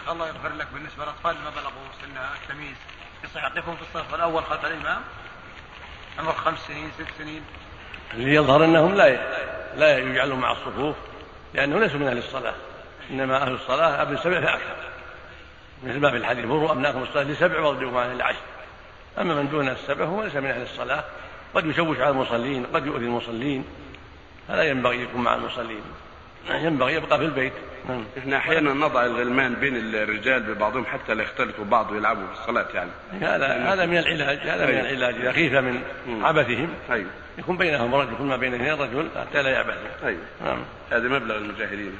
شيخ الله يغفر لك بالنسبة للأطفال ما بلغوا سن التمييز. يصح يقفون في الصف الأول خلف الإمام. عمر خمس سنين ست سنين. اللي يظهر أنهم لا لا يجعلوا مع الصفوف لأنه ليسوا من أهل الصلاة. إنما أهل الصلاة ابن سبع فأكثر مثل ما في الحديث مروا أبناءكم الصلاة لسبع واضربوا عن العشر أما من دون السبع هو ليس من أهل الصلاة. قد يشوش على المصلين قد يؤذي المصلين. هذا ينبغي يكون مع المصلين. ينبغي يبقى في البيت. نعم. إحنا أحيانا نضع الغلمان بين الرجال ببعضهم حتى لا يختلطوا بعض ويلعبوا في الصلاة يعني. هذا هذا من العلاج هذا من أيوه. العلاج. إذا خيف من عبثهم أيوه. يكون بينهم رجل كل ما بين اثنين رجل حتى لا يعبث أيوه. نعم. هذا مبلغ المجاهدين.